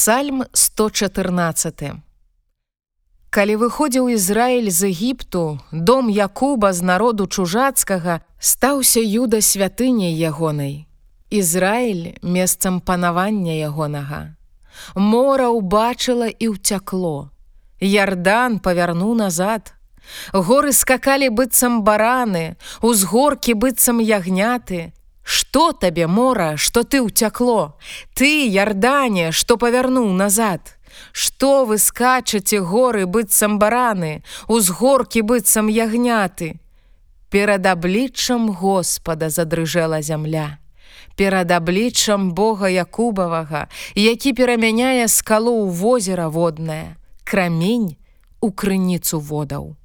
Псальм 114. Калі выходзіў Ізраіль з Егіпту, дом Якуба з народу чужацкага стаўся юда святыняй ягонай. Ізраіль месцам панавання ягонага. Мора ўбачыла і ўцякло. Ярдан павярнуў назад. Горы скакалі быццам бараны, узгоркі быццам ягняты, Што табе мора, што ты ўцякло? Ты, ярдане, што павярнуў назад. Што вы скачаце горы быццам бараны, узгоркі быццам ягняты. Перад абліччам Господа задрыжэла зямля. Перад абліччам Бога Якубавага, які перамяняе скалу ў возера воднае, крамень у крыніцу водаў.